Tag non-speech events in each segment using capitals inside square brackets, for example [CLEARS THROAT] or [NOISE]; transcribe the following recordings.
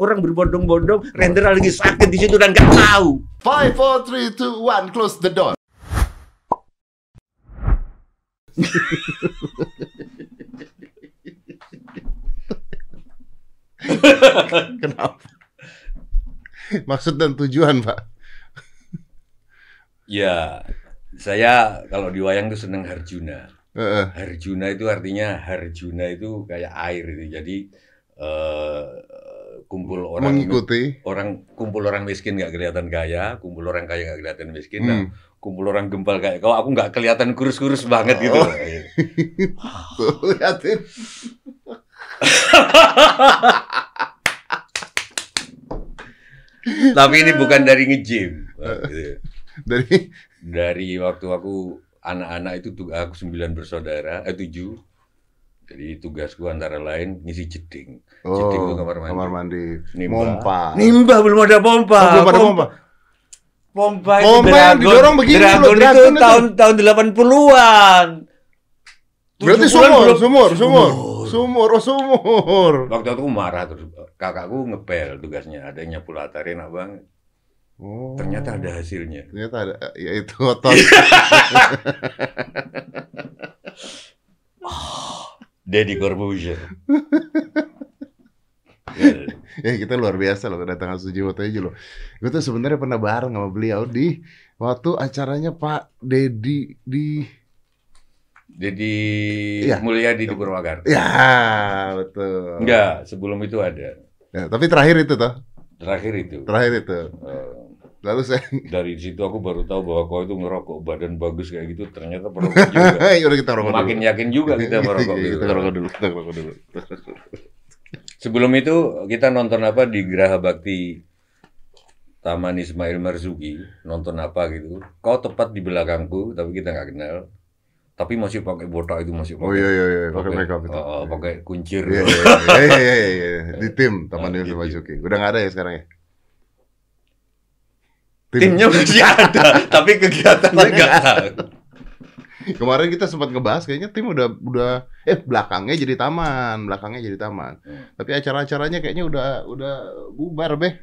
Orang berbondong-bondong, Rendra lagi sakit di situ dan nggak tahu. Five, four, three, two, one. Close the door. [LAUGHS] Kenapa? Maksud dan tujuan, Pak. Ya, saya kalau di wayang tuh seneng Harjuna. Heeh. Harjuna itu artinya Harjuna itu kayak air itu. Jadi eh, kumpul orang Mengikuti. orang kumpul orang miskin nggak kelihatan kaya, kumpul orang kaya nggak kelihatan miskin. Nah, Hmm. kumpul orang gembal kayak kau, aku nggak kelihatan kurus-kurus banget gitu. Oh. [LAUGHS] Liatin. [LAUGHS] Tapi ini bukan dari nge-gym. Gitu. [LAUGHS] Dari Dari waktu aku anak-anak itu tuh aku sembilan bersaudara, eh tujuh. Jadi tugasku antara lain ngisi jeding. Jeding itu kamar mandi. Oh, kamar mandi. Nimba. Mompa. Nimba belum ada pompa. Oh, belum ada pompa. Pompa itu Pompa yang Dragon. didorong begini loh, Dragon itu Dragon itu. tahun tahun 80-an. Berarti 70-an sumur, belum- sumur, sumur, sumur, oh sumur. Waktu itu aku marah terus kakakku ngepel tugasnya, ada yang nyapu latar enak banget. Oh. Ternyata ada hasilnya. Ternyata ada, ya itu otot. [LAUGHS] [LAUGHS] Deddy Corbuzier. Ya, [LAUGHS] ya kita luar biasa loh kedatangan Sujiwo Tejo loh. Gue tuh sebenarnya pernah bareng sama beliau di waktu acaranya Pak Dedi di Deddy Iya. Mulyadi di Purwakarta. ya betul. Enggak, sebelum itu ada. Ya, tapi terakhir itu toh, Terakhir itu. terakhir itu. Eh, Lalu saya, dari situ aku baru tahu bahwa kau itu ngerokok badan bagus kayak gitu ternyata perokok juga. ya udah kita rokok Makin dulu. yakin juga kita merokok gitu. kita rokok dulu, kita rokok dulu. Sebelum itu kita nonton apa di Geraha Bakti Taman Ismail Marzuki, nonton apa gitu. Kau tepat di belakangku, tapi kita nggak kenal. Tapi masih pakai botak itu masih pakai. Oh iya iya iya, pakai makeup itu. Oh, oh, pakai kuncir. Iya iya iya iya iya, iya, iya. di tim Taman Oh, tim. Basuki. Udah nggak ada ya sekarang ya? Tim. Timnya masih ada, [LAUGHS] tapi kegiatannya nggak tahu. Kemarin kita sempat ngebahas kayaknya tim udah udah eh belakangnya jadi taman, belakangnya jadi taman. Hmm. Tapi acara-acaranya kayaknya udah udah bubar beh.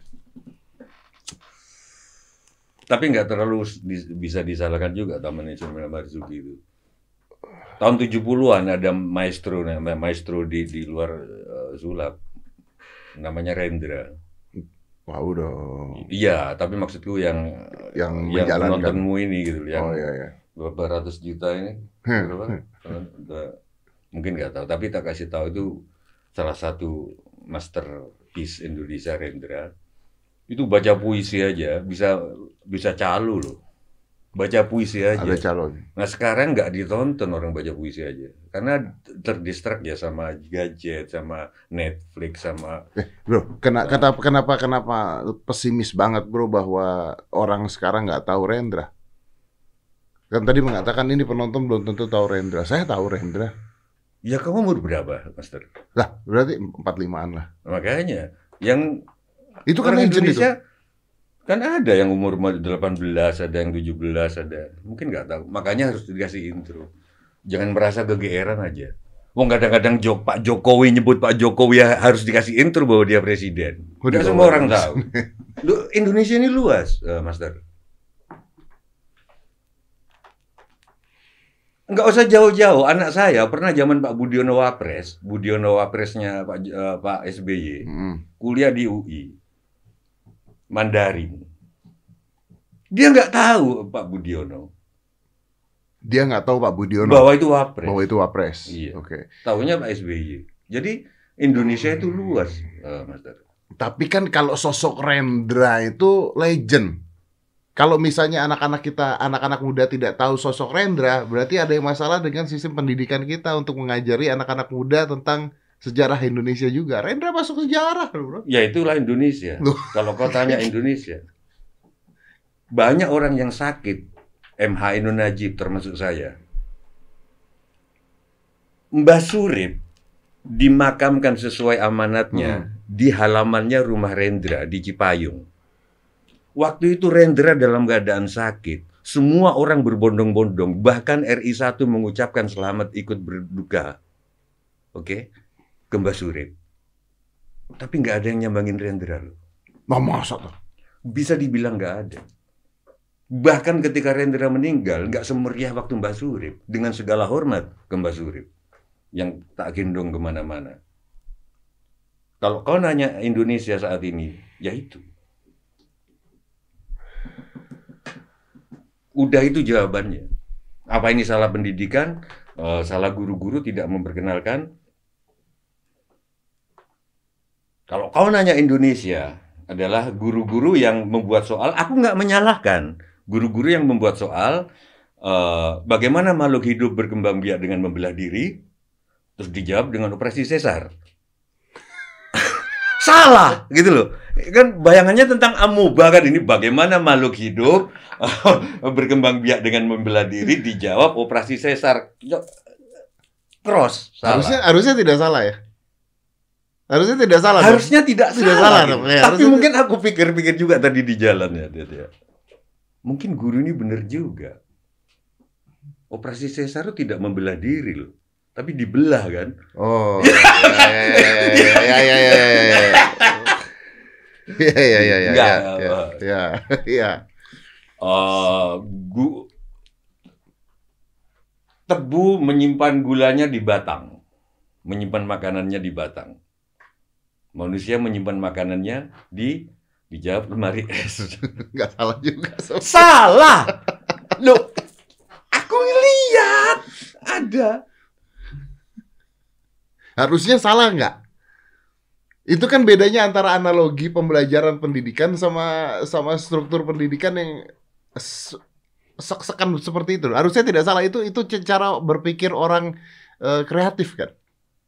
Tapi nggak terlalu di- bisa disalahkan juga Taman Ismail Marzuki itu. Tahun 70-an ada maestro namanya maestro di di luar eh, Sulap. Namanya Rendra. Wah udah. Iya, tapi maksudku yang Yang yang penontonmu ini gitu, yang Oh iya iya. berapa ratus juta ini, berapa? Mungkin nggak tahu, tapi tak kasih tahu itu salah satu masterpiece Indonesia Rendra. Itu baca puisi aja bisa bisa calo loh. Baca puisi aja. Ada calon. Nah sekarang nggak ditonton orang baca puisi aja, karena terdistrak ya sama gadget, sama Netflix, sama Bro, kena, kata, kenapa kenapa pesimis banget bro bahwa orang sekarang nggak tahu Rendra? Kan tadi mengatakan ini penonton belum tentu tahu Rendra. Saya tahu Rendra. ya kamu umur berapa, Master? Lah, berarti empat limaan lah. Makanya yang Itu kan legend itu. Kan ada yang umur 18, ada yang 17, ada. Mungkin nggak tahu. Makanya harus dikasih intro. Jangan merasa kegeeran aja. Wong kadang-kadang Jok, Pak Jokowi nyebut Pak Jokowi ya harus dikasih intro bahwa dia presiden. Nggak semua orang tahu. [LAUGHS] Lu, Indonesia ini luas, Master. Nggak usah jauh-jauh. Anak saya pernah zaman Pak Budiono Wapres, Budiono Wapresnya Pak, eh, Pak SBY, Mm. kuliah di UI, Mandarin. Dia nggak tahu Pak Budiono Dia nggak tahu Pak Budiono bahwa itu Wapres. bahwa itu wapres. Iya. Oke. Tahunya Pak SBY. Jadi Indonesia itu luas, eh, Master. Tapi kan kalau sosok Rendra itu legend. Kalau misalnya anak-anak kita, anak-anak muda tidak tahu sosok Rendra, berarti ada yang masalah dengan sistem pendidikan kita untuk mengajari anak-anak muda tentang sejarah Indonesia juga. Rendra masuk sejarah, bro. Ya itulah Indonesia. Loh. Kalau kau tanya Indonesia, banyak orang yang sakit. MH Inun Najib termasuk saya. Mbah Surip dimakamkan sesuai amanatnya di halamannya rumah Rendra di Cipayung. Waktu itu Rendra dalam keadaan sakit. Semua orang berbondong-bondong, bahkan RI 1 mengucapkan selamat ikut berduka. Oke? Ke Mbah Surip. tapi nggak ada yang nyambangin Rendra loh. Nah, masa tuh? Bisa dibilang nggak ada. Bahkan ketika Rendra meninggal, nggak semeriah waktu Mbak Surip. Dengan segala hormat ke Mbak Surip. Yang tak gendong ke mana-mana. Kalau kau nanya Indonesia saat ini, ya itu. Udah itu jawabannya. Apa ini salah pendidikan? Eh, salah guru-guru tidak memperkenalkan? Kalau kau nanya Indonesia, adalah guru-guru yang membuat soal. Aku nggak menyalahkan guru-guru yang membuat soal eh, bagaimana makhluk hidup berkembang biak dengan membelah diri, terus dijawab dengan operasi sesar. [LAUGHS] Salah, gitu loh. Kan bayangannya tentang amuba kan ini bagaimana makhluk hidup [LAUGHS] berkembang biak dengan membelah diri dijawab operasi sesar. Cross, salah. Harusnya harusnya tidak salah ya. Harusnya tidak salah. dong. Harusnya tidak, Tidak salah, salah gitu. dong, ya. Tapi mungkin aku pikir-pikir juga tadi di jalan ya, Dad, ya. Mungkin guru ini benar juga. Operasi sesar itu tidak membelah diri loh, tapi dibelah kan. Oh. Ya ya ya ya ya ya. Ya ya ya ya. Ya. Ya ya. Eh, gu- tebu menyimpan gulanya di batang, menyimpan makanannya di batang. Manusia menyimpan makanannya di dijawab lemari es. [LAUGHS] Enggak salah juga. Sob. Salah. Loh, aku lihat ada. Harusnya salah nggak? Itu kan bedanya antara analogi pembelajaran pendidikan sama sama struktur pendidikan yang se- sek-sekan seperti itu. Harusnya tidak salah itu itu cara berpikir orang eh, kreatif kan?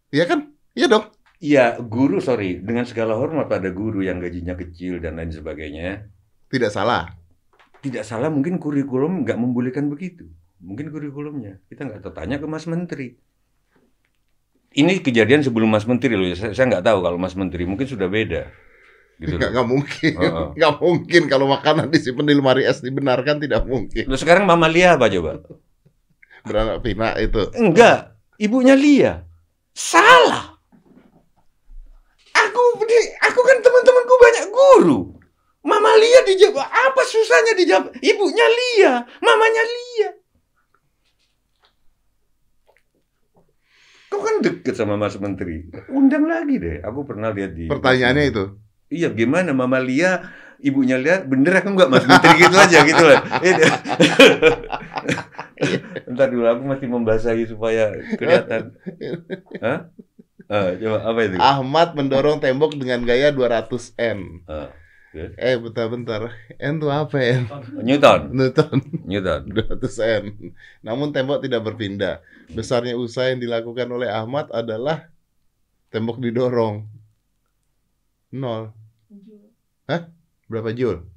Iya kan? Iya dong. Iya, guru sorry, dengan segala hormat pada guru yang gajinya kecil dan lain sebagainya, Tidak salah. tidak salah mungkin kurikulum nggak membolehkan begitu. Mungkin kurikulumnya kita nggak tertanya ke Mas Menteri. Ini kejadian sebelum Mas Menteri loh. Saya, saya nggak tahu kalau Mas Menteri mungkin sudah beda. Gitu Nggak, nggak mungkin. Heeh. [LAUGHS] Nggak mungkin kalau makanan disimpan di lemari es dibenarkan tidak mungkin. Loh, sekarang Mama Lia apa coba? Beranak pinak itu. Enggak, ibunya Lia. Salah. Aku di- aku kan teman-temanku banyak guru. Mama Lia dijawab apa susahnya dijawab? Ibunya Lia, mamanya Lia. Kau kan deket sama Mas Menteri. Undang lagi deh. Aku pernah lihat di Pertanyaannya itu. Iya, gimana Mama Lia, ibunya Lia, bener aku nggak Mas Menteri gitu aja gitu lah. [LAUGHS] Entar dulu aku masih membasahi supaya kelihatan. [LAUGHS] Hah? Ah, coba apa itu? Ahmad mendorong tembok dengan gaya 200 N. Ah, Eh, bentar-bentar. N itu apa N? Newton, Newton Newton. 200 N. Namun tembok tidak berpindah. Besarnya usaha yang dilakukan oleh Ahmad adalah tembok didorong. Nol. Berapa joule?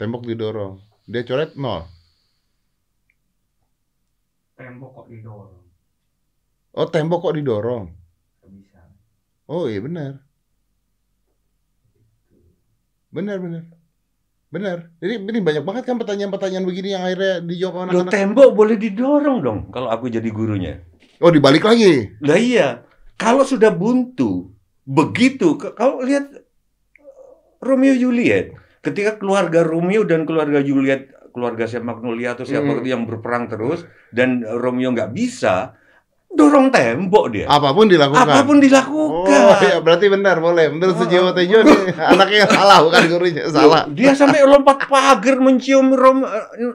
Tembok didorong. Dia coret nol. tembok kok didorong Oh, tembok kok didorong? Oh iya benar. Benar benar. Benar. Jadi ini banyak banget kan pertanyaan-pertanyaan begini yang akhirnya dijawab Loh, anak-anak. tembok boleh didorong dong kalau aku jadi gurunya. Oh dibalik lagi. Lah iya, kalau sudah buntu, begitu, kalau lihat eh, Romeo Juliet, ketika keluarga Romeo dan keluarga Juliet, keluarga siapa Magnolia atau siapa Hmm. yang berperang terus, dan Romeo nggak bisa, dorong tembok dia. Apa pun dilakukan. Apa pun Oh dilakukan. ya berarti benar boleh. Menurut Oh, Sujiwo oh. Tejo nih [LAUGHS] [LAUGHS] anaknya salah bukan gurunya salah. Dia sampai lompat [LAUGHS] pagar mencium Rom.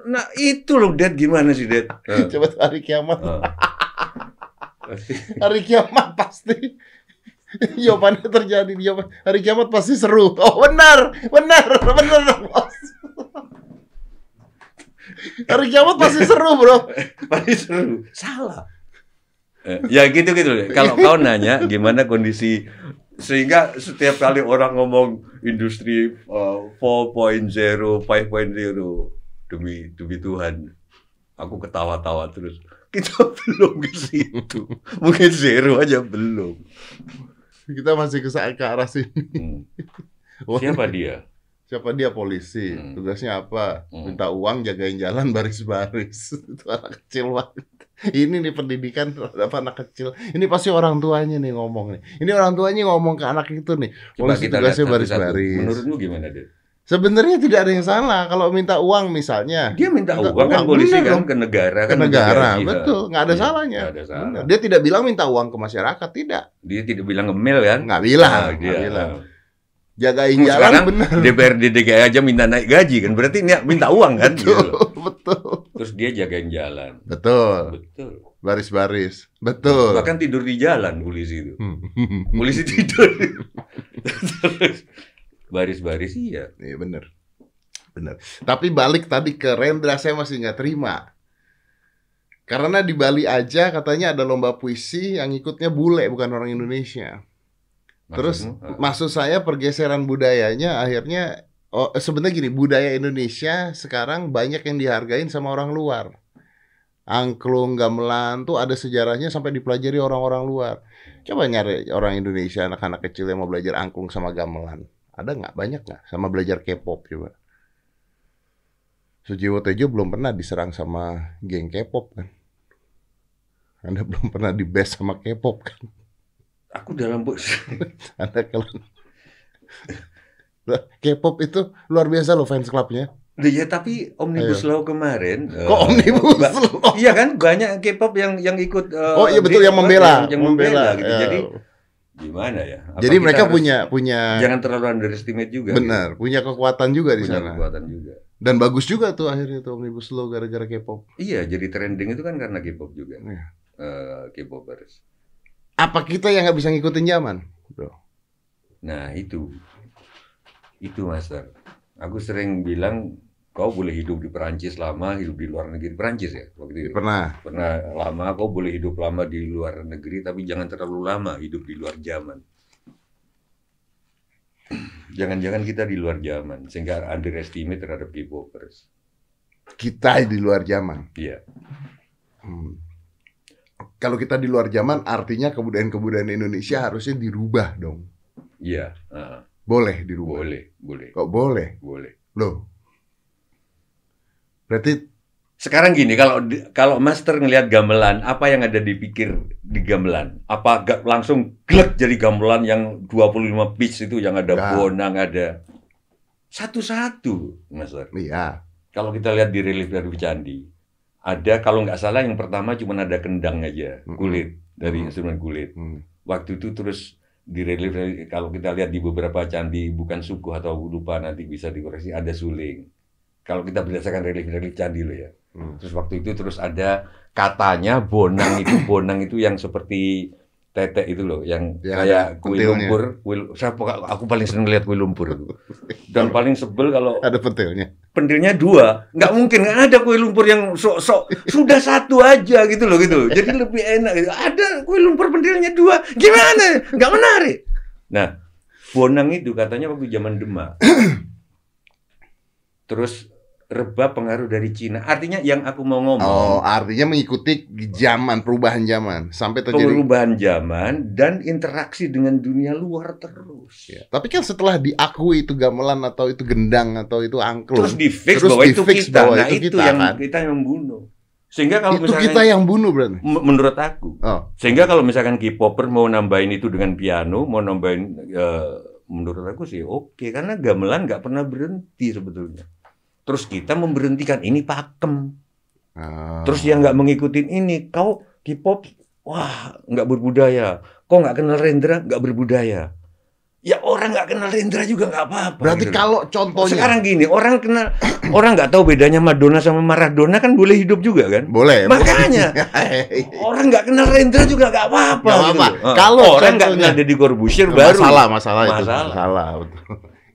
Nah itu loh, Dad gimana sih, Dad? Eh, Coba hari kiamat. eh. Hari kiamat pasti jawabannya terjadi jawaban hari kiamat pasti seru. Oh benar, benar, benar bos. Hari kiamat pasti seru bro. Pasti seru. Salah. Eh, ya gitu gitu. Kalau [LAUGHS] kau nanya gimana kondisi sehingga setiap kali orang ngomong industri uh, 4.0, 5.0 demi demi Tuhan, aku ketawa-tawa terus. Kita [LAUGHS] belum ke situ. Mungkin zero aja belum. Kita masih ke, ke arah sini. Hmm. Siapa dia? Siapa dia polisi? Hmm. Tugasnya apa? Hmm. Minta uang jagain jalan baris-baris. [LAUGHS] Itu anak kecil banget. Ini nih pendidikan terhadap anak kecil. Ini pasti orang tuanya nih ngomong nih. Ini orang tuanya ngomong ke anak itu nih. Coba Polisi kita tugasnya baris-baris. Menurutmu gimana deh? Sebenarnya tidak ada yang salah kalau minta uang misalnya. Dia minta Minta uang kan uang, polisi kan dong. ke negara ke kan negara, iya. betul, nggak ada Iya, salahnya. ada salah. Dia tidak bilang minta uang ke masyarakat, tidak. Dia tidak bilang ngemil kan? Nggak bilang, Ah, nggak dia. bilang. Jagain Hmm, jalan benar. DPRD DKI aja minta naik gaji kan berarti dia minta uang kan gitu Betul, terus dia jagain jalan Betul. betul Baris-baris. Betul. bahkan tidur di jalan polisi itu Hmm. [LAUGHS] polisi tidur Terus baris-baris iya Iya bener. Bener. Tapi balik tadi ke Rendra saya masih nggak terima. Karena di Bali aja katanya ada lomba puisi yang ikutnya bule bukan orang Indonesia. Terus? Ah, maksud saya pergeseran budayanya akhirnya oh sebenarnya gini, budaya Indonesia sekarang banyak yang dihargain sama orang luar. Angklung, gamelan tuh ada sejarahnya sampai dipelajari orang-orang luar. Coba nyari orang Indonesia, anak-anak kecil yang mau belajar angklung sama gamelan. Ada nggak? Banyak nggak? Sama belajar K-pop coba. Sujiwo Tejo belum pernah diserang sama geng K-pop kan? Anda [LAUGHS] belum pernah di best sama K-pop kan? aku dalam bos [LAUGHS] Anda kalau [LAUGHS] K-pop itu luar biasa loh fans clubnya. ya tapi omnibus law kemarin Kok omnibus ba- law? iya kan banyak K-pop yang yang ikut eh, Oh iya betul yang membela, yang, yang membela, gitu Ya. jadi gimana ya Apa Jadi mereka punya punya jangan terlalu underestimate juga benar, punya kekuatan juga gitu. di punya sana. kekuatan juga Dan bagus juga tuh akhirnya tuh omnibus law gara-gara K-pop. Iya, jadi trending itu kan karena K-pop juga. Iya. Eh, K-popers. Apa kita yang nggak bisa ngikutin zaman, bro? Nah, itu. Itu, Master. Aku sering bilang, kau boleh hidup di Perancis lama, hidup di luar negeri. Perancis ya, waktu itu. Pernah. Pernah lama, kau boleh hidup lama di luar negeri, tapi jangan terlalu lama hidup di luar zaman. Jangan-jangan kita di luar zaman, sehingga underestimate terhadap K-popers. Kita di luar zaman. Iya. Hmm. Kalau kita di luar zaman, artinya kebudayaan-kebudayaan Indonesia harusnya dirubah dong. Iya. ah, Boleh dirubah. boleh, boleh, Kok boleh? boleh. Loh. Berarti Sekarang gini, kalau di- kalau master ngelihat gamelan, apa yang ada dipikir di gamelan? Apa gak langsung glek jadi gamelan yang 25 piece itu yang ada Enggak. bonang, ada satu-satu, master. iya. Kalau kita lihat di relief dari candi, ada kalau nggak salah yang pertama cuma ada kendang aja, kulit dari Mm-mm. instrumen kulit. Hmm. Waktu itu terus di relief kalau kita lihat di beberapa candi bukan suku atau lupa nanti bisa dikoreksi ada suling. Kalau kita berdasarkan relief-relief candi loh ya. Hmm. Terus waktu itu terus ada katanya bonang itu bonang itu yang seperti tetek itu loh, yang Yang kayak kue pentilnya. lumpur. Saya poka- aku paling seneng lihat kue lumpur. Dan paling sebel kalau Ada pentilnya. pentilnya dua, nggak mungkin nggak ada kue lumpur yang sok-sok sudah satu aja gitu loh gitu. Jadi [LAUGHS] lebih enak gitu. Ada kue lumpur pentilnya dua, gimana? Nggak menarik. Nah, bonang itu katanya waktu zaman Demak. [CLEARS THROAT] Terus reba pengaruh dari Cina. Artinya yang aku mau ngomong Oh, artinya mengikuti zaman, perubahan zaman sampai terjadi. perubahan zaman dan interaksi dengan dunia luar terus. Ya. Tapi kan setelah diakui itu gamelan atau itu gendang atau itu angklung, Terus di fix Terus bahwa itu di-fix kita. bahwa nah itu itu, kita, yang kan? kita yang membunuh. Sehingga kalau itu misalnya kita yang bunuh berarti. Menurut aku. Oh. Sehingga kalau misalkan K-popper mau nambahin itu dengan piano, mau nambahin eh, menurut aku sih oke karena gamelan nggak pernah berhenti sebetulnya. Terus kita memberhentikan ini pakem. Ah. Terus dia nggak mengikutin ini, kau K-pop, wah nggak berbudaya. Kau nggak kenal Rendra, nggak berbudaya. Ya orang nggak kenal Rendra juga nggak apa-apa. Berarti gitu kalau Oh, contohnya sekarang gini, orang kenal, orang nggak tahu bedanya Madonna sama Maradona kan boleh hidup juga kan? boleh. Makanya [LAUGHS] orang nggak kenal Rendra juga nggak apa-apa. Nggak gitu apa-apa. Ah, Kalau orang nggak kenal Deddy Corbuzier baru masalah, masalah itu. Masalah. Masalah.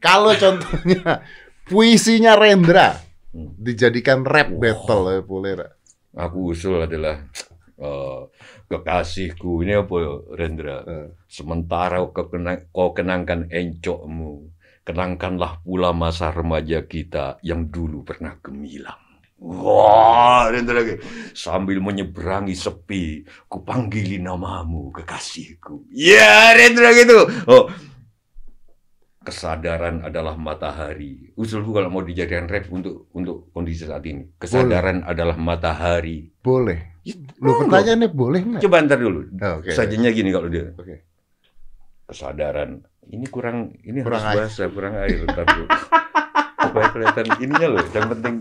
Kalau contohnya puisinya Rendra Hmm. dijadikan rap battle ya boleh. Ra? Aku usul adalah eh, kekasihku ini apa ya, Rendra? Eh. Sementara kau, kena- kau kenangkan encokmu, kenangkanlah pula masa remaja kita yang dulu pernah gemilang. Wah, Rendra lagi. Sambil menyeberangi sepi, kupanggili namamu, kekasihku. Ya, Rendra gitu. Oh, kesadaran adalah matahari. Usulku kalau mau dijadikan rap untuk untuk kondisi saat ini. Kesadaran adalah matahari. Boleh. Ya, Lu pertanyaannya boleh nggak? Coba ntar dulu. Oh, Oke. Sajanya gini kalau dia. Oke. Kesadaran. Ini kurang ini Kurang harus air. bahasa, kurang air ntar dulu. Supaya kelihatan ininya loh. Yang penting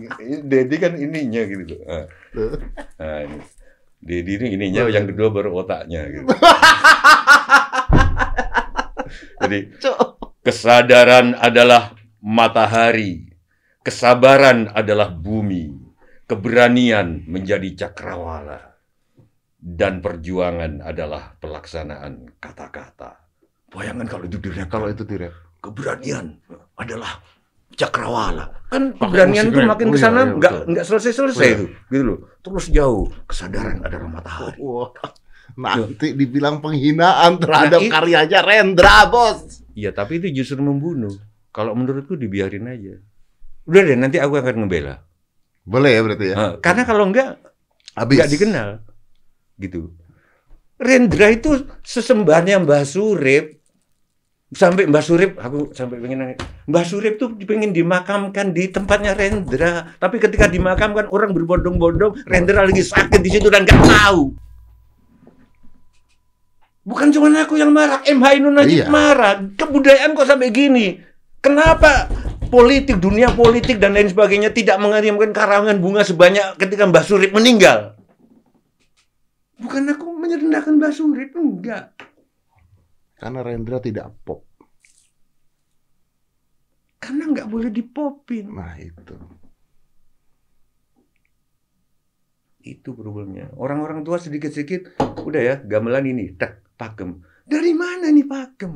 Dedi kan ininya gitu loh. Ah. Nah, ini. Dedi ini ininya, Boleh. yang kedua baru otaknya gitu. [LAUGHS] Jadi Kesadaran adalah matahari, kesabaran adalah bumi, keberanian menjadi cakrawala, dan perjuangan adalah pelaksanaan kata-kata. Bayangkan kalau itu direk, Kalau itu direct. keberanian adalah cakrawala. Kan keberanian rap. makin Oh ke iya, sana iya, nggak betul. nggak selesai-selesai Oh iya. itu, gitu loh. Terus jauh. Kesadaran adalah matahari. Wah, nanti dibilang penghinaan terhadap Nah, karyanya Rendra, bos. Iya, tapi itu justru membunuh. Kalau menurutku dibiarin aja. Udah deh, nanti aku akan ngebela. Boleh ya berarti ya? Ah, karena kalau enggak, Habis. enggak dikenal. Gitu. Rendra itu sesembahannya Mbah Surip. Sampai Mbah Surip, aku sampai pengen nangis. Mbah Surip tuh pengen dimakamkan di tempatnya Rendra. Tapi ketika dimakamkan, orang berbondong-bondong, Rendra lagi sakit di situ dan nggak tahu. Bukan cuma aku yang marah, M. Hainun Najib Iya. marah. Kebudayaan kok sampai gini? Kenapa politik, dunia politik dan lain sebagainya tidak mengirimkan karangan bunga sebanyak ketika Mbah Surip meninggal? Bukan aku menyerendahkan Mbah Surip, enggak. Karena Rendra tidak pop. Karena nggak boleh dipopin. Nah itu. Itu problemnya. Orang-orang tua sedikit-sedikit, udah ya, gamelan ini, tak, pakem. Dari mana nih pakem?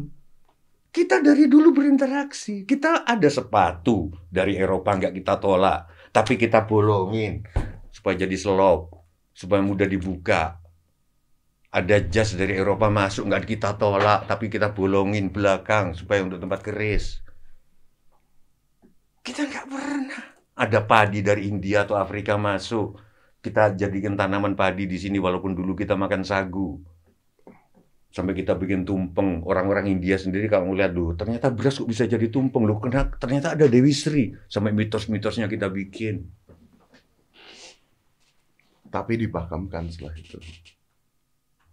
Kita dari dulu berinteraksi. Kita ada sepatu dari Eropa nggak kita tolak, tapi kita bolongin supaya jadi selop, supaya mudah dibuka. Ada jas dari Eropa masuk nggak kita tolak, tapi kita bolongin belakang supaya untuk tempat keris. Kita nggak pernah. Ada padi dari India atau Afrika masuk, kita jadikan tanaman padi di sini walaupun dulu kita makan sagu. Sampai kita bikin tumpeng. Orang-orang India sendiri kalau ngeliat loh, ternyata beras kok bisa jadi tumpeng loh. Karena ternyata ada Dewi Sri. Sampai mitos-mitosnya kita bikin. Tapi dipakamkan setelah itu.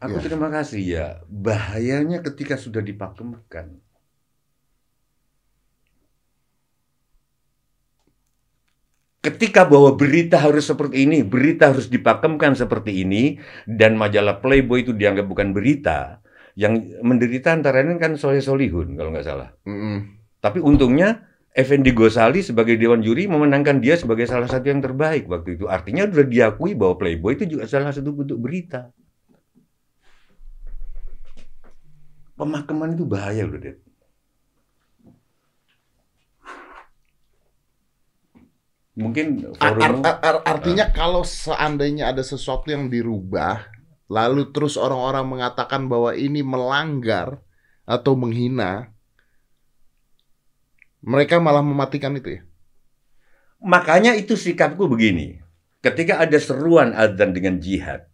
Aku Ya. terima kasih ya. Bahayanya ketika sudah dipakemkan. Ketika bahwa berita harus seperti ini, berita harus dipakemkan seperti ini, dan majalah Playboy itu dianggap bukan berita, yang menderita antara lain kan Soleh Solihun kalau nggak salah. Mm-mm. Tapi untungnya Effendi Gosali sebagai dewan juri memenangkan dia sebagai salah satu yang terbaik waktu itu. Artinya sudah diakui bahwa Playboy itu juga salah satu bentuk berita. Pemakaman itu bahaya loh, Ded. Mungkin Ar- forum ar- ar- artinya kalau seandainya ada sesuatu yang dirubah, lalu terus orang-orang mengatakan bahwa ini melanggar atau menghina, mereka malah mematikan itu ya. Makanya itu sikapku begini. Ketika ada seruan adzan dengan jihad,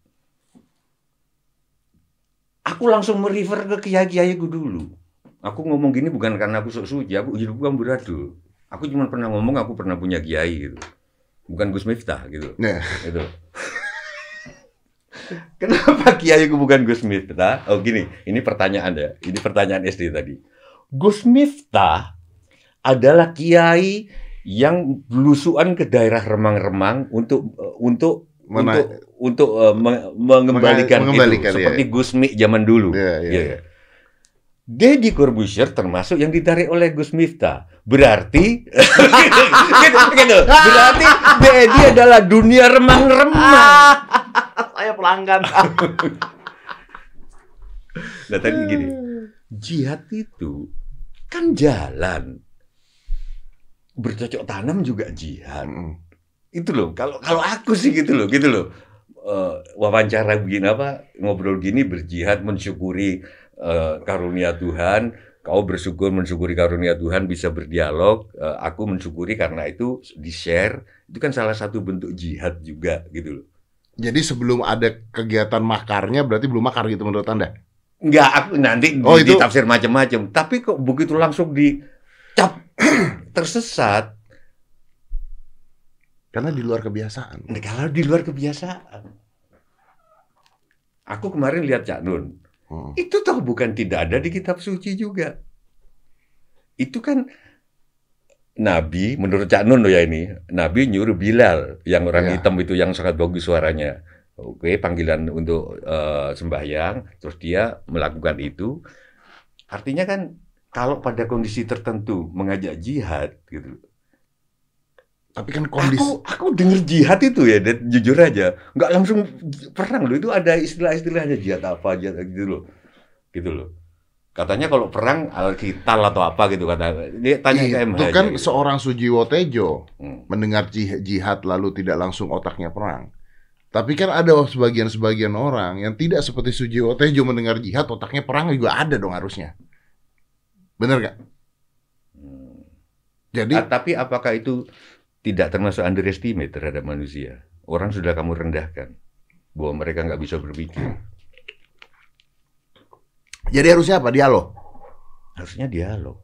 aku langsung merefer ke kiai-kiaiku dulu. Aku ngomong gini bukan karena aku sok suci, aku hidupku amburadul. Aku cuma pernah ngomong aku pernah punya kiai gitu. Bukan Gus Miftah gitu. Ya. Gitu. [LAUGHS] Kenapa kiaiku bukan Gus Miftah? Oh gini, ini pertanyaan ya. Ini pertanyaan SD tadi. Gus Miftah adalah kiai yang belusuan ke daerah remang-remang untuk untuk Mana- untuk untuk eh, me- mengembalikan, Mengembalikan, itu iya, seperti Gusmi zaman dulu. Iya, iya, Iya, iya. Deddy Corbuzier termasuk yang ditarik oleh Gus Miftah. Berarti [LAUGHS] gitu, gitu. Berarti Deddy adalah dunia remang-remang. [LAUGHS] Saya pelanggan. [LAUGHS] Nah tadi gini, jihad itu kan jalan. Bercocok tanam juga jihad. Mm. Itu loh. Kalau kalau aku sih gitu loh, gitu loh. Eh, wawancara begini apa ngobrol gini berjihad mensyukuri eh, karunia Tuhan. Kau bersyukur mensyukuri karunia Tuhan bisa berdialog. Eh, aku mensyukuri karena itu di share. Itu kan salah satu bentuk jihad juga gitu loh. Jadi sebelum ada kegiatan makarnya berarti belum makar gitu menurut Anda? Enggak, aku nanti Oh, di- itu- ditafsir macam-macam. Tapi kok begitu langsung di cap [CLEARS THROAT] tersesat Karena di luar kebiasaan. Nah, kalau di luar kebiasaan. Aku kemarin lihat Cak Nun, Hmm. itu toh bukan tidak ada di kitab suci juga. Itu kan Nabi, menurut Cak Nun ya ini, Nabi nyuruh Bilal, yang orang Ya. hitam itu yang sangat bagus suaranya. Oke, panggilan untuk eh, sembahyang, terus dia melakukan itu. Artinya kan kalau pada kondisi tertentu mengajak jihad gitu. Tapi kan kondisi Aku aku denger jihad itu ya, dan jujur aja, nggak langsung perang loh. Itu ada istilah-istilahnya jihad apa jihad gitu loh, gitu loh. Katanya kalau perang alkitab atau apa gitu kata. Dia tanya ke MH itu aja kan gitu. seorang Sujiwo Tejo Hmm. mendengar jih- jihad lalu tidak langsung otaknya perang. Tapi kan ada sebagian-sebagian orang yang tidak seperti Sujiwo Tejo mendengar jihad otaknya perang juga ada dong harusnya. Bener gak? Hmm. Jadi Ah, tapi apakah itu tidak termasuk underestimate terhadap manusia? Orang sudah kamu rendahkan bahwa mereka nggak bisa berpikir. jadi harusnya apa? Dialog. Harusnya dialog.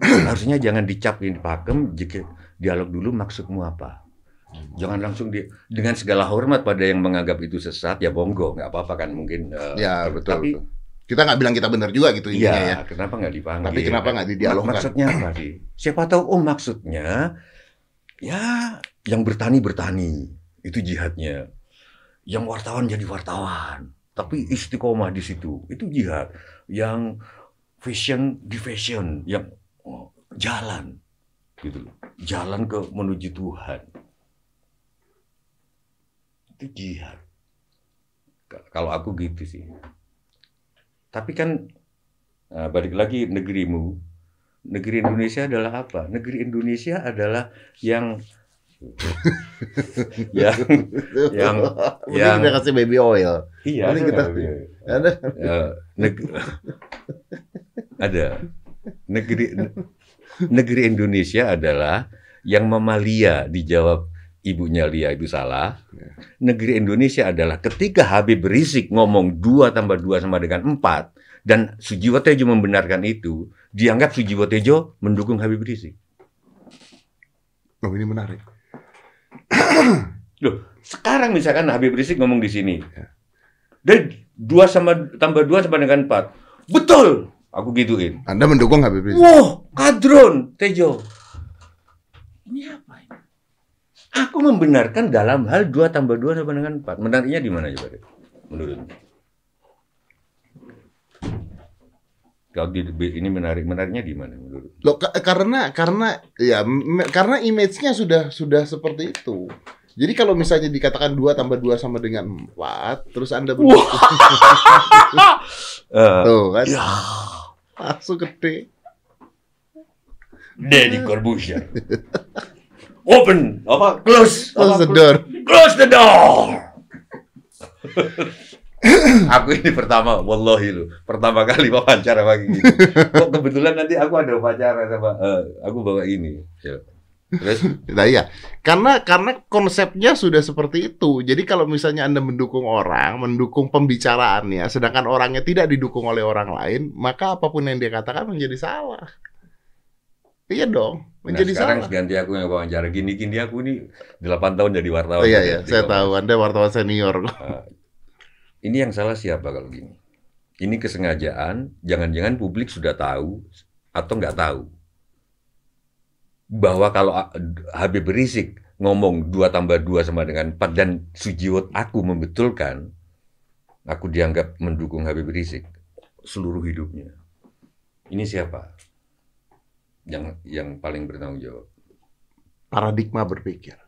Harusnya jangan dicap ini pakem, jika dialog dulu maksudmu apa. Jangan langsung di, dengan segala hormat pada yang menganggap itu sesat ya monggo nggak apa-apa kan mungkin. eh, Ya betul. Tapi betul. Kita nggak bilang kita benar juga gitu intinya ya. iya, kenapa nggak dipanggil? Tapi kenapa nggak didialogkan? Maksudnya apa sih? Siapa tahu oh maksudnya ya yang bertani bertani itu jihadnya. Yang wartawan jadi wartawan, tapi istiqomah di situ itu jihad. Yang fashion di fashion, yang oh, jalan gitu, jalan ke menuju Tuhan itu jihad. Kalau aku gitu sih. Tapi kan Nah, balik lagi negerimu. Negeri Indonesia adalah apa? Negeri Indonesia adalah yang [LAUGHS] yang yang Mending yang kita kasih baby oil. iya Mending ada, kita- Ada. Ya, neg- ada negeri negeri Indonesia adalah yang memalia dijawab ibunya Lia itu salah. Negeri Indonesia adalah ketika Habib Rizik ngomong dua tambah dua sama dengan empat dan Sujiwo Tejo membenarkan itu, dianggap Sujiwo Tejo mendukung Habib Rizik. Oh ini menarik. Loh, sekarang misalkan Habib Rizik ngomong di sini, dan dua sama tambah dua sama dengan empat, betul, aku gituin. Anda mendukung Habib Rizik? Wah, kadron, Tejo. Ini apa ini? Aku membenarkan dalam hal 2 tambah 2 sama dengan 4. Menariknya di mana coba? Menurutmu? Kalau di, ini menarik, menariknya di mana menurut? Loh, ka- karena karena ya karena image-nya sudah sudah seperti itu. Jadi kalau misalnya dikatakan 2 tambah 2 sama dengan 4, terus Anda mendukung [LAUGHS] Eh, tuh kan ya, langsung gede. Deddy Corbuzier. Open, apa? Close, Close apa? the door. Close the door. [CLEARS THROAT] aku ini pertama, wallahi lu, pertama kali wawancara pagi gini. Kok kebetulan nanti aku ada wawancara sama, eh, aku bawa ini. Ya. Terus, Nah iya, karena karena konsepnya sudah seperti itu. Jadi kalau misalnya Anda mendukung orang, mendukung pembicaraannya, sedangkan orangnya tidak didukung oleh orang lain, maka apa pun yang dia katakan menjadi salah. Iya dong, nah menjadi sekarang salah. ganti aku yang wawancara. Gini-gini aku ini 8 tahun jadi wartawan. Oh iya iya, saya tahu Anda wartawan senior. Ini yang salah siapa kalau gini? Ini kesengajaan, jangan-jangan publik sudah tahu atau nggak tahu. Bahwa kalau Habib Rizik ngomong 2 tambah 2 sama dengan 4 dan Sujiwo aku membetulkan, aku dianggap mendukung Habib Rizik seluruh hidupnya. Ini siapa? Yang yang paling bertanggung jawab. Paradigma berpikir.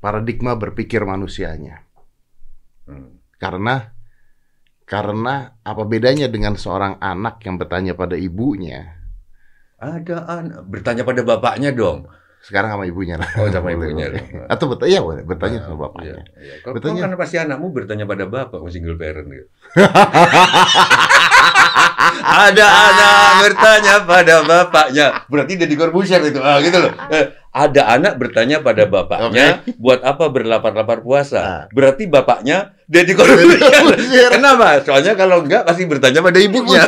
Paradigma berpikir manusianya. Hmm. Karena karena apa bedanya dengan seorang anak yang bertanya pada ibunya? Ada anak bertanya pada bapaknya dong. Sekarang sama ibunya lah. Oh sama ibunya. [LAUGHS] Atau iya boleh bertanya Ah, sama bapaknya. Iya, iya. Kalau Bertanya- kan pasti anakmu bertanya pada bapak, single parent gitu. [LAUGHS] Ada anak bertanya pada bapaknya. Berarti Deddy Corbuzier itu. Ah, gitu loh. Eh, ada anak bertanya pada bapaknya, buat apa berlapar-lapar puasa? Berarti bapaknya Deddy Corbuzier. Kenapa? Soalnya kalau enggak pasti bertanya pada ibunya.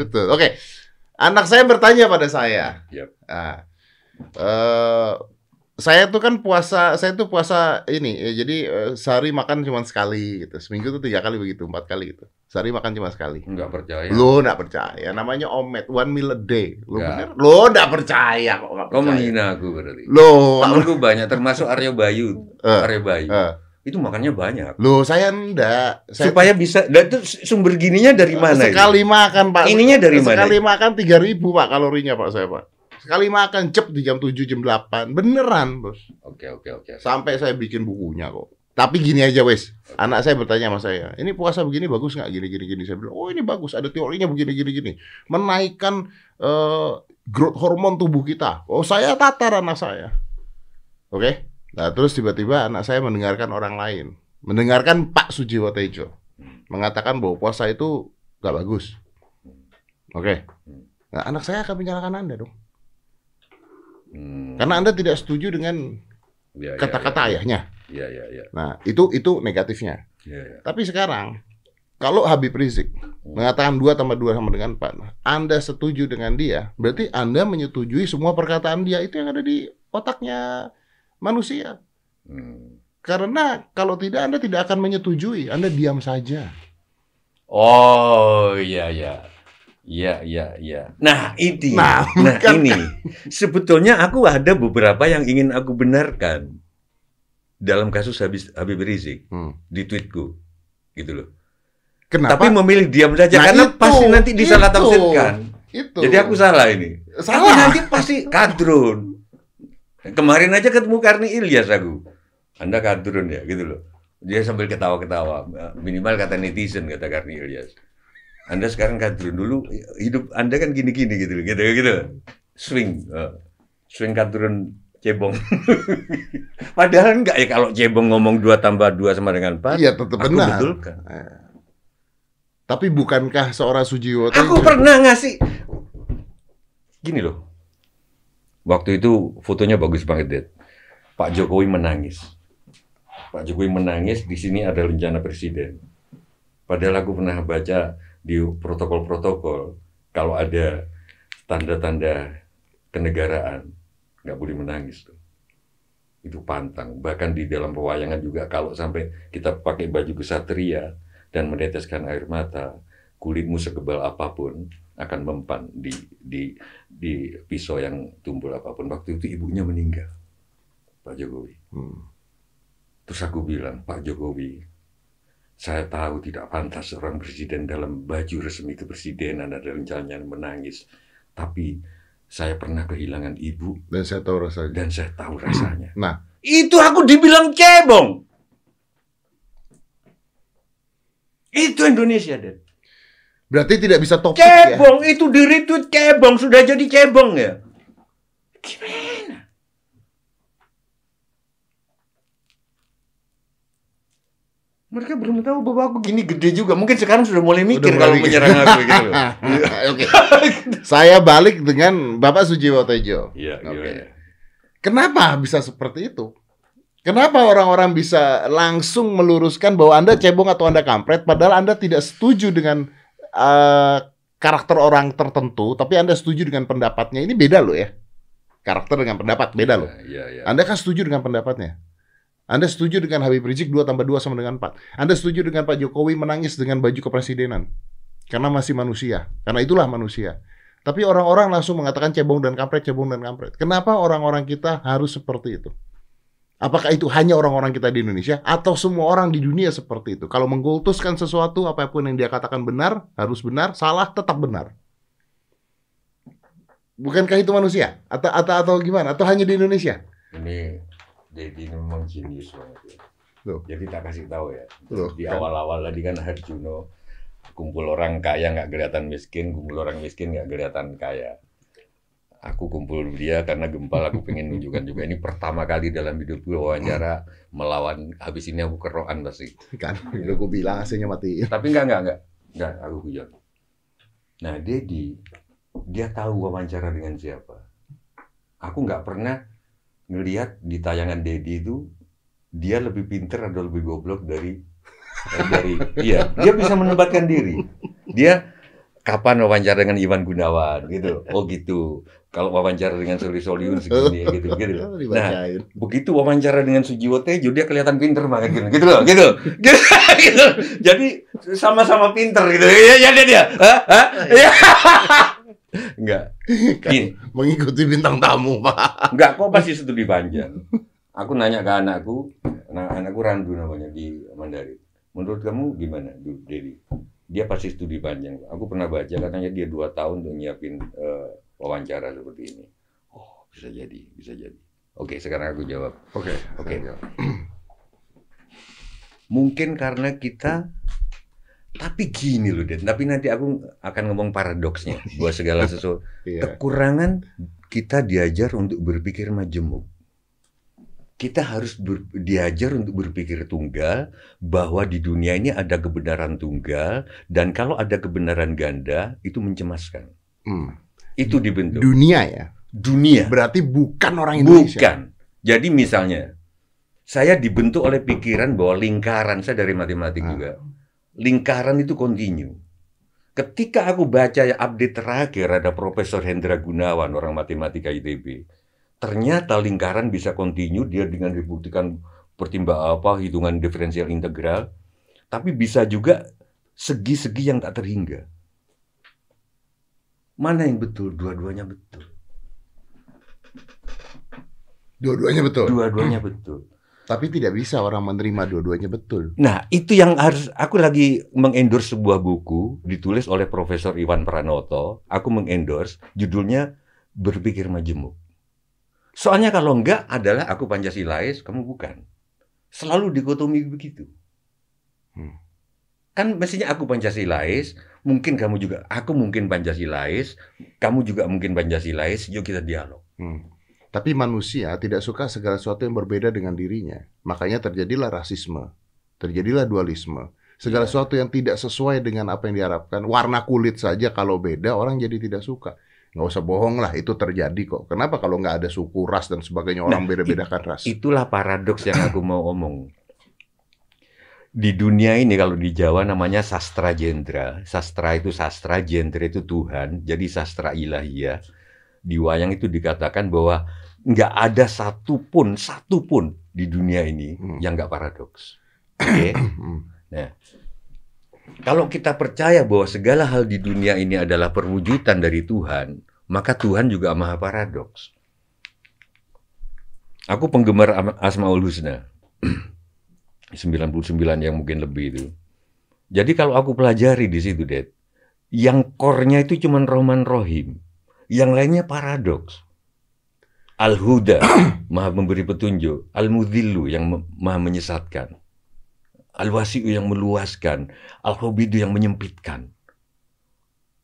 Betul. Oke. Anak saya bertanya pada saya. Yap. Nah, eh, saya tuh kan puasa, saya tuh puasa ini, ya, jadi eh, sehari makan cuma sekali gitu. Seminggu tuh tiga kali begitu, empat kali gitu. Sehari makan cuma sekali. Nggak percaya. Lo nggak percaya, namanya omet, one meal a day. Lo Nggak. bener? Lo nggak percaya kok nggak percaya. menghina aku berarti. Lo, Temenku banyak, termasuk Aryo Bayu. Eh, Aryo Bayu. eh. Itu makannya banyak. lo saya enggak. Saya Supaya bisa, dan itu sumber gininya dari mana? ini? Sekali makan pak. Ininya dari mana? Sekali makan tiga ribu pak kalorinya pak saya pak. Sekali makan cep di jam 7 jam 8 beneran bos. Oke, oke, oke. Sampai saya bikin bukunya kok. Tapi gini aja wes, anak saya bertanya sama saya, ini puasa begini bagus nggak? Gini gini gini. Saya bilang, oh ini bagus, ada teorinya begini gini gini. Menaikkan eh, growth hormon tubuh kita. Oh saya tatar anak saya. Oke. Nah terus tiba-tiba anak saya mendengarkan orang lain, mendengarkan Pak Sujiwo Tejo mengatakan bahwa puasa itu nggak bagus. Oke. Nah anak saya akan menyalahkan anda dong, Hmm. karena anda tidak setuju dengan Ya, ya, kata-kata ya, ayahnya. Ya, ya, ya. Nah, itu itu negatifnya. Ya, ya. Tapi sekarang kalau Habib Rizik mengatakan 2 tambah 2 sama dengan 4, Anda setuju dengan dia, berarti Anda menyetujui semua perkataan dia itu yang ada di otaknya manusia. Hmm. Karena kalau tidak Anda tidak akan menyetujui, Anda diam saja. Oh, iya, iya. Iya, iya, iya. Nah, ini. Nah, Nah, bukan- ini. Sebetulnya aku ada beberapa yang ingin aku benarkan dalam kasus Habib, Habib Rizik Hmm. di tweetku. Gitu loh. Kenapa? Tapi memilih diam saja Nah, karena itu, pasti nanti disalah itu. tafsirkan. itu. Jadi aku salah ini. Tapi salah. nanti pasti kadrun. Kemarin aja ketemu Karni Ilyas aku. Anda kadrun ya, gitu loh. Dia sambil ketawa-ketawa. Minimal kata netizen, kata Karni Ilyas. Anda sekarang kadrun dulu, hidup Anda kan gini-gini gitu gitu, gitu. Swing. eh, swing kadrun cebong. [LAUGHS] Padahal enggak ya kalau cebong ngomong 2 tambah 2 sama dengan 4. Iya, tetap aku benar. betulkan. Tapi bukankah seorang Sujiwo Aku Tejo- pernah ngasih gini loh. Waktu itu fotonya bagus banget, Dad. Pak Jokowi menangis. Pak Jokowi menangis, di sini ada rencana presiden. Padahal aku pernah baca di protokol-protokol kalau ada tanda-tanda kenegaraan nggak boleh menangis tuh. Itu pantang. Bahkan di dalam pewayangan juga kalau sampai kita pakai baju kesatria dan meneteskan air mata, kulitmu sekebal apa pun akan mempan di di di pisau yang tumbul apa pun. Waktu itu ibunya meninggal, Pak Jokowi. Hmm. Terus aku bilang, Pak Jokowi, saya tahu tidak pantas seorang presiden dalam baju resmi kepresidenan ada rencananya menangis. Tapi saya pernah kehilangan ibu Dan saya tahu rasanya. dan saya tahu rasanya. [CLEARS THROAT] Nah, Itu aku dibilang cebong. Itu Indonesia, Den. berarti tidak bisa topik ya. Cebong itu di retweet cebong sudah jadi cebong ya. Gimana? Mereka belum tahu bahwa aku gini gede juga. Mungkin sekarang sudah mulai mikir Udah kalau mikir. menyerang aku gitu loh. [LAUGHS] Oke. [LAUGHS] Saya balik dengan Bapak Sujiwo Tejo. Iya, Oke. gimana? Kenapa bisa seperti itu? Kenapa orang-orang bisa langsung meluruskan bahwa Anda cebong atau Anda kampret padahal Anda tidak setuju dengan eh, karakter orang tertentu, tapi Anda setuju dengan pendapatnya. Ini beda loh ya. Karakter dengan pendapat beda loh. Iya, iya. Anda kan setuju dengan pendapatnya. Anda setuju dengan Habib Rizik 2 tambah 2 sama dengan 4. Anda setuju dengan Pak Jokowi menangis dengan baju kepresidenan. Karena masih manusia. Karena itulah manusia. Tapi orang-orang langsung mengatakan cebong dan kampret, cebong dan kampret. Kenapa orang-orang kita harus seperti itu? Apakah itu hanya orang-orang kita di Indonesia atau semua orang di dunia seperti itu? Kalau mengkultuskan sesuatu, apa pun yang dia katakan benar, harus benar, salah tetap benar. Bukankah itu manusia? Atau atau, atau gimana? Atau hanya di Indonesia? Ini Dedi ini memang jenius banget ya. Loh. Jadi tak kasih tahu ya. Loh, Di awal-awal tadi kan Harjuno kumpul orang kaya nggak kelihatan miskin, kumpul orang miskin nggak kelihatan kaya. Aku kumpul dia karena gempal aku pengen nunjukkan juga ini pertama kali dalam hidupku wawancara melawan habis ini aku keroan pasti. kan udah gue bilang AC-nya mati Tapi enggak enggak enggak. Enggak, aku guyon. Nah, Dedi dia tahu wawancara dengan siapa. Aku nggak pernah ngelihat di tayangan Dedi itu dia lebih pinter atau lebih goblok dari eh, dari [LAUGHS] iya dia bisa menempatkan diri dia kapan wawancara dengan Iwan Gunawan gitu. Oh gitu. Kalau wawancara dengan Soli Soliun segini gitu gitu. [LAUGHS] Nah, begitu wawancara dengan Sujiwo Tejo dia kelihatan pinter banget gitu. Gitu loh, gitu. Gitu. [LAUGHS] gitu. Jadi sama-sama pinter gitu. Ya ya dia dia. Hah? Hah? Enggak. Gini, Mengikuti bintang tamu, Pak. enggak kok pasti studi panjang. Aku nanya ke anakku, nah anakku Randu namanya di Mandarin. Menurut kamu gimana, Dedi? Dia pasti studi panjang. Aku pernah baca katanya dia dua tahun untuk nyiapin eh, wawancara seperti ini. Oh, bisa jadi, bisa jadi. Oke, sekarang aku jawab. Oke, Oke. Mungkin karena kita tapi gini loh, Den. Tapi nanti aku akan ngomong paradoksnya buat segala [LAUGHS] sesuatu. Iya. Kekurangan kita diajar untuk berpikir majemuk. Kita harus ber- diajar untuk berpikir tunggal bahwa di dunia ini ada kebenaran tunggal dan kalau ada kebenaran ganda itu mencemaskan. Hmm. Itu dibentuk Dunia ya. dunia. Berarti bukan orang Indonesia. Bukan. Jadi misalnya, saya dibentuk oleh pikiran bahwa lingkaran, saya dari matematik Ah. juga, lingkaran itu kontinu. Ketika aku baca ya update terakhir ada Profesor Hendra Gunawan, orang matematika ITB, ternyata lingkaran bisa kontinu, dia dengan dibuktikan pertimbang apa, hitungan diferensial integral, tapi bisa juga segi-segi yang tak terhingga. Mana yang betul? Dua-duanya betul. Dua-duanya betul. Dua-duanya betul. Tapi tidak bisa orang menerima dua-duanya betul. Nah, itu yang harus aku lagi mengendorse sebuah buku ditulis oleh Profesor Iwan Pranoto. Aku mengendorse judulnya Berpikir Majemuk. Soalnya kalau enggak adalah aku Pancasilais, kamu bukan. Selalu dikotomi begitu. Hmm. Kan mestinya aku Pancasilais, mungkin kamu juga, aku mungkin Pancasilais, kamu juga mungkin Pancasilais, yuk kita dialog. Hmm. Tapi manusia tidak suka segala sesuatu yang berbeda dengan dirinya. Makanya terjadilah rasisme, terjadilah dualisme. Segala Iya. sesuatu yang tidak sesuai dengan apa yang diharapkan. Warna kulit saja kalau beda orang jadi tidak suka. Nggak usah bohong lah, itu terjadi kok. Kenapa kalau nggak ada suku, ras dan sebagainya orang Nah, beda-bedakan ras? Itulah paradoks yang aku mau omong. Di dunia ini kalau di Jawa namanya sastra jendra. Sastra itu sastra, jendra itu Tuhan. Jadi sastra ilahiyah. Di wayang itu dikatakan bahwa nggak ada satupun, satupun di dunia ini Hmm. yang nggak paradoks. Oke? [CLEARS THROAT] Hmm. Kalau kita percaya bahwa segala hal di dunia ini adalah perwujudan dari Tuhan, maka Tuhan juga maha paradoks. Aku penggemar Asmaul Husna. [CLEARS THROAT] 99 yang mungkin lebih itu. Jadi kalau aku pelajari di situ, Dad, yang core-nya itu cuma Roman Rohim. Yang lainnya paradoks. Al-Huda, [CLEARS THROAT] maha memberi petunjuk. Al-Mudhillu, yang maha menyesatkan. Al-Wasi'u yang meluaskan, Al-Hobidu yang menyempitkan,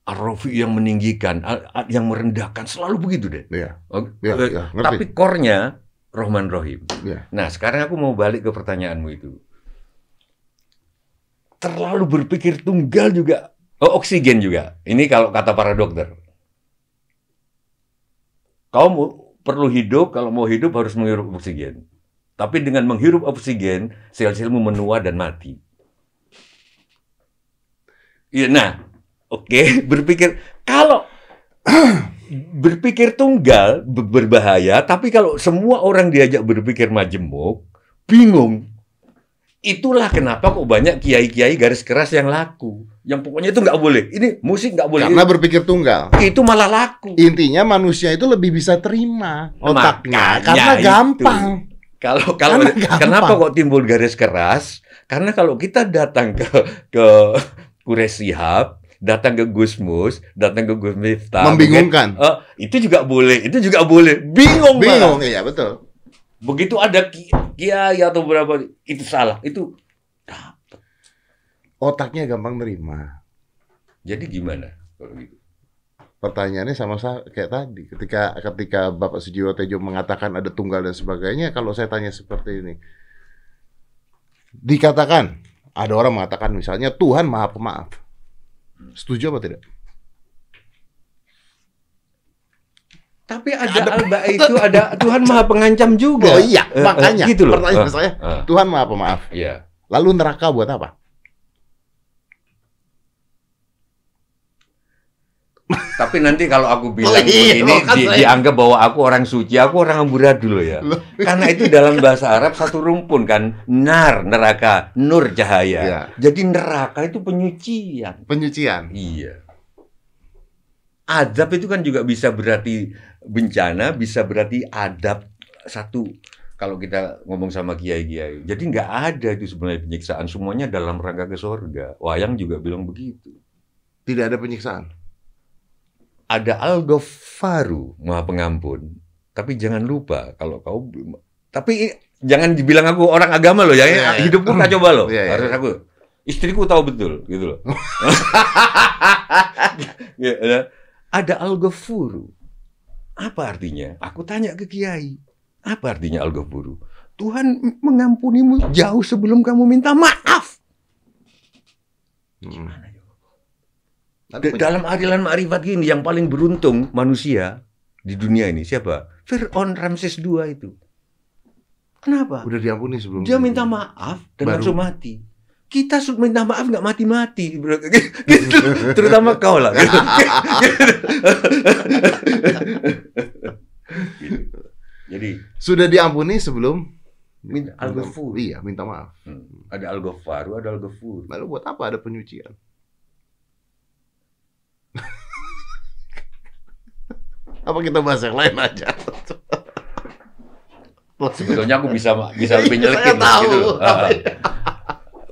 Ar-Rafi'u yang meninggikan, yang merendahkan, selalu begitu deh. Iya, eh, iya, ngerti. Tapi core-nya Rahman Rahim. Iya. Nah, sekarang aku mau balik ke pertanyaanmu itu. Terlalu berpikir tunggal juga. Oh, oksigen juga. Ini kalau kata para dokter. Kau mau, perlu hidup, kalau mau hidup harus menghirup oksigen. Tapi dengan menghirup oksigen, sel-selmu menua dan mati. Iya, nah, oke, [LAUGHS] berpikir kalau [CLEARS THROAT] berpikir tunggal be- berbahaya, tapi kalau semua orang diajak berpikir majemuk, bingung. Itulah kenapa kok banyak kiai-kiai garis keras yang laku. Yang pokoknya itu nggak boleh. Ini musik nggak boleh. Karena berpikir tunggal. itu malah laku. Intinya manusia itu lebih bisa terima otaknya Makanya karena itu. gampang. Kalau kalau Karena [LAUGHS] gampang. kenapa kok timbul garis keras? Karena kalau kita datang ke ke Kures Shihab, datang ke Gusmus, datang ke Gus Miftah, Membingungkan. mungkin, eh, itu juga boleh, itu juga boleh. Bingung, malah. Bingung, iya betul. Begitu ada ki- kiai atau berapa itu salah. Itu Otaknya gampang terima. jadi gimana kalau gitu? Pertanyaannya sama saya kayak tadi. Ketika ketika Bapak Sujiwo Tejo mengatakan ada tunggal dan sebagainya, kalau saya tanya seperti ini. Dikatakan, ada orang mengatakan misalnya Tuhan Maha Pemaaf. Setuju apa tidak? Tapi ada alba itu ada Tuhan Maha Pengancam juga. Oh iya, Eh, eh, makanya gitu loh. pertanyaan Eh, saya, eh, Tuhan Maha Pemaaf. Iya. Lalu neraka buat apa? Tapi nanti kalau aku bilang Oh, iya, begini di- dianggap bahwa aku orang suci, aku orang amburadul loh ya. Karena itu dalam bahasa Arab satu rumpun kan, nar neraka, nur cahaya. Iya. Jadi neraka itu penyucian. Penyucian. Iya. Adab itu kan juga bisa berarti bencana, bisa berarti adab satu. Kalau kita ngomong sama kiai-kiai, jadi nggak ada itu sebenarnya penyiksaan, semuanya dalam rangka ke surga. Wayang juga bilang begitu. Tidak ada penyiksaan. Ada Al-Ghaffaru, Maha Pengampun. Tapi jangan lupa kalau kau tapi jangan dibilang aku orang agama loh ya. Iya, iya. Hidupku kacau balau. Iya, iya, Harus iya. aku. Istriku tahu betul gitu loh. [LAUGHS] [LAUGHS] Ada Al-Ghafuru. Apa artinya? Aku tanya ke kiai. Apa artinya Al-Ghafuru? Tuhan mengampunimu jauh sebelum kamu minta maaf. Hmm. D- penyi- dalam arilan ma'rifat gini yang paling beruntung manusia di dunia ini siapa? Fir'aun Ramses II itu. Kenapa? Udah diampuni sebelum Dia minta maaf dan Baru. langsung mati. Kita minta maaf nggak mati-mati, bro. [LAUGHS] Gitu. terutama kau lah. Gitu. [LAUGHS] Gitu. Jadi Sudah diampuni sebelum minta al-ghafur. Iya, minta maaf. Hmm. Ada al-ghafaru, ada al-ghafur. Lalu buat apa ada penyucian? [LAUGHS] apa kita bahas yang lain aja? Sebetulnya aku bisa bisa lebih Iya, nyelekin saya tahu. gitu. Ah.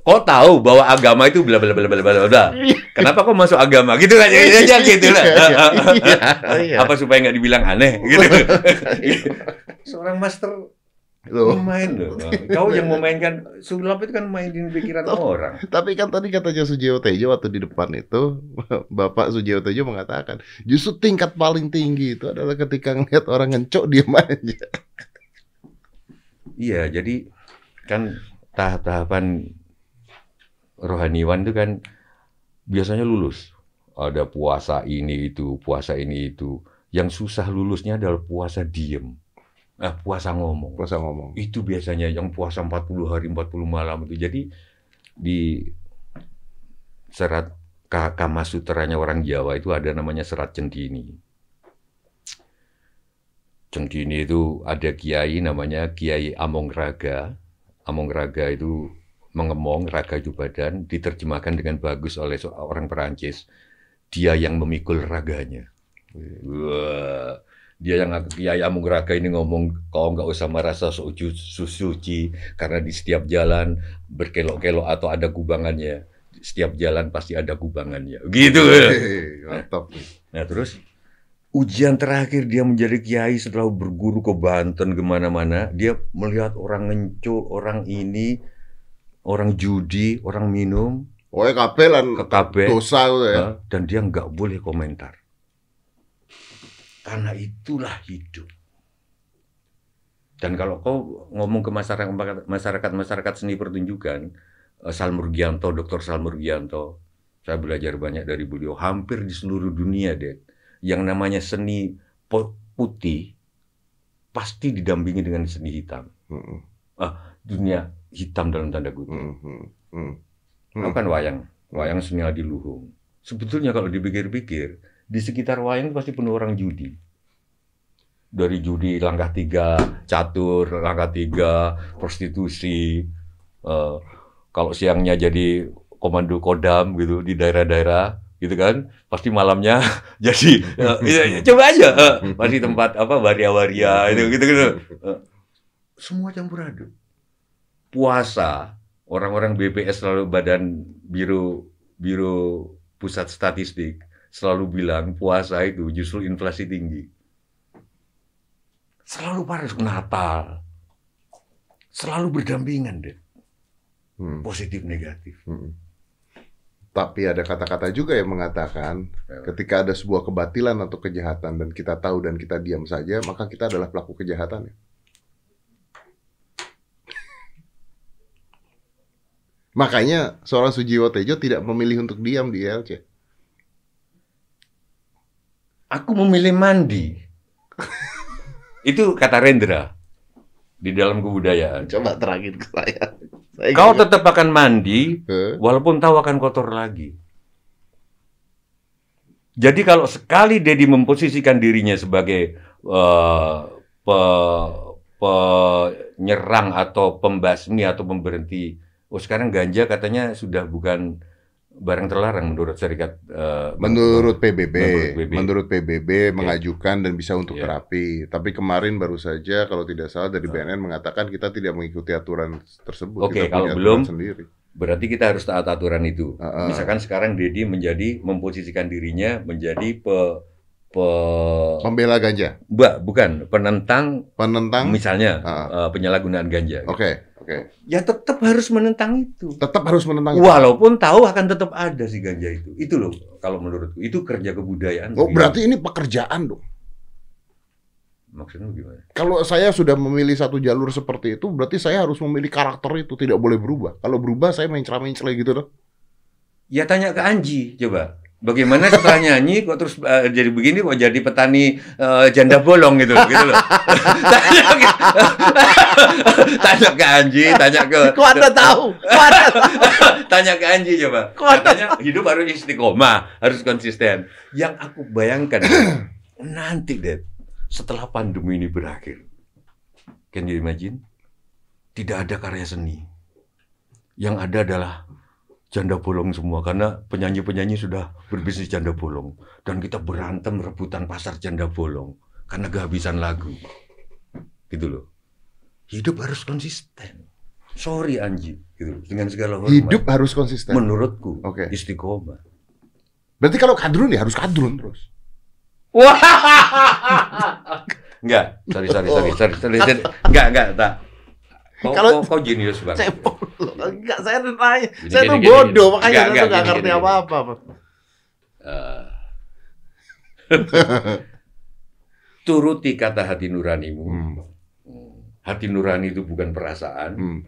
Kau tahu bahwa agama itu bla bla bla bla bla bla bla. Kenapa kau masuk agama? Gitu kan aja gitu lah. Iya, iya, [LAUGHS] iya. Apa supaya nggak dibilang aneh [LAUGHS] gitu. Seorang master Loh, pemain loh. Kau yang memainkan sulap itu kan mainin pikiran orang. tapi kan tadi katanya Sujiwo Tejo waktu di depan itu [LAUGHS] Bapak Sujiwo Tejo mengatakan justru tingkat paling tinggi itu adalah ketika ngeliat orang ngencok diam aja. Iya, jadi kan tahap-tahapan rohaniwan itu kan biasanya lulus. Ada puasa ini itu, puasa ini itu. Yang susah lulusnya adalah puasa diem. Nah, puasa ngomong. Puasa ngomong. Itu biasanya yang puasa 40 hari, 40 malam itu. Jadi di serat Ka- Kama Sutranya orang Jawa itu ada namanya serat Centini. Centini itu ada kiai namanya Kiai Among Raga. Among Raga itu mengemong, raga itu badan, diterjemahkan dengan bagus oleh seorang Perancis. Dia yang memikul raganya. Wah, dia yang Kiai Amung Raga ini ngomong kau nggak usah merasa suci, suci karena di setiap jalan berkelok-kelok atau ada kubangannya. Setiap jalan pasti ada kubangannya. Gitu. Mantap. Nah terus ujian terakhir dia menjadi kiai setelah berguru ke Banten ke mana-mana, dia melihat orang ngencul, orang ini, orang judi, orang minum, Oh, kapelan ke KB, dosa itu ya. Dan dia nggak boleh komentar. Karena itulah hidup. Dan kalau kau ngomong ke masyarakat masyarakat masyarakat seni pertunjukan, eh, Salmurgianto, Dr. Salmurgianto, saya belajar banyak dari beliau. Hampir di seluruh dunia, deh, yang namanya seni putih pasti didampingi dengan seni hitam. Mm, Dunia hitam dalam tanda kutip. mm, mm, mm. Tahu kan wayang, wayang seni adiluhung. Sebetulnya kalau dipikir-pikir, di sekitar wayang itu pasti penuh orang judi. Dari judi langkah tiga, catur, langkah tiga, prostitusi. eh, kalau siangnya jadi komando kodam gitu di daerah-daerah gitu kan, pasti malamnya [LAUGHS] jadi eh, ya, ya, coba aja, eh, pasti tempat apa waria-waria itu gitu gitu. Eh, semua campur aduk. Puasa, orang-orang BPS selalu badan biro biro pusat statistik selalu bilang puasa itu justru inflasi tinggi. Selalu pada Natal. Selalu berdampingan deh, Hmm, positif negatif. hmm. Tapi ada kata-kata juga yang mengatakan ketika ada sebuah kebatilan atau kejahatan dan kita tahu dan kita diam saja, maka kita adalah pelaku kejahatan. ya. Makanya seorang Sujiwo Tejo tidak memilih untuk diam di ILC. Aku memilih mandi. [LAUGHS] itu kata Rendra di dalam kebudayaan. Coba terangin ke saya. Saya Kau tetap akan mandi walaupun tahu akan kotor lagi. Jadi kalau sekali Dedi memposisikan dirinya sebagai pe- penyerang atau pembasmi atau pemberhenti, oh sekarang ganja katanya sudah bukan barang terlarang menurut serikat. eh, Menurut PBB, Menurut PBB. menurut PBB mengajukan dan bisa untuk Iya. terapi. Tapi kemarin baru saja kalau tidak salah dari Ah. BNN mengatakan kita tidak mengikuti aturan tersebut. Oke, kita kalau punya belum, sendiri. Berarti kita harus taat aturan itu. Ah, ah. Misalkan sekarang Dedi menjadi memposisikan dirinya menjadi pe, pe Pembela ganja, Mbak, bukan penentang penentang. misalnya Ah. eh, penyalahgunaan ganja. Oke, oke. Ya tetap harus menentang itu. Tetap harus menentang. Walaupun tahu akan tetap ada si ganja itu. Itu loh kalau menurutku itu kerja kebudayaan. Oh, berarti ini pekerjaan dong. maksudnya gimana? Kalau saya sudah memilih satu jalur seperti itu, berarti saya harus memilih karakter itu, tidak boleh berubah. Kalau berubah, saya mencela-mencela gitu dong. Ya tanya ke Anji coba. Bagaimana setelah nyanyi kok terus eh, jadi begini kok jadi petani eh, janda bolong gitu gitu loh. tanya, [LAUGHS] ke, tanya ke Anji, tanya ke Kok Anda tahu? Kok Anda [LAUGHS] tanya ke Anji coba. Kok Anda Katanya hidup harus istiqomah, harus konsisten. Yang aku bayangkan [CLEARS THROAT] nanti deh setelah pandemi ini berakhir. Can you imagine? Tidak ada karya seni. Yang ada adalah janda bolong semua karena penyanyi-penyanyi sudah berbisnis janda bolong dan kita berantem rebutan pasar janda bolong karena kehabisan lagu. Gitu loh. Hidup harus konsisten. Sorry Anji, gitu. Dengan segala hormat. Hidup harus konsisten. menurutku Oke. istiqomah. Berarti kalau kadrun ya harus kadrun terus. Wah. [LAUGHS] Enggak, sorry sorry sorry sorry, sorry, sorry. enggak enggak tak. Kau, Kalau- kau, kau jenius banget. Saya enggak saya nanya. Gini, saya gini, tuh gini, bodoh, gini. makanya Enggak, saya enggak, ngerti apa-apa. Pak. Eh. [LAUGHS] Turuti kata hati nuranimu. Hmm. Hati nurani itu bukan perasaan. Hmm.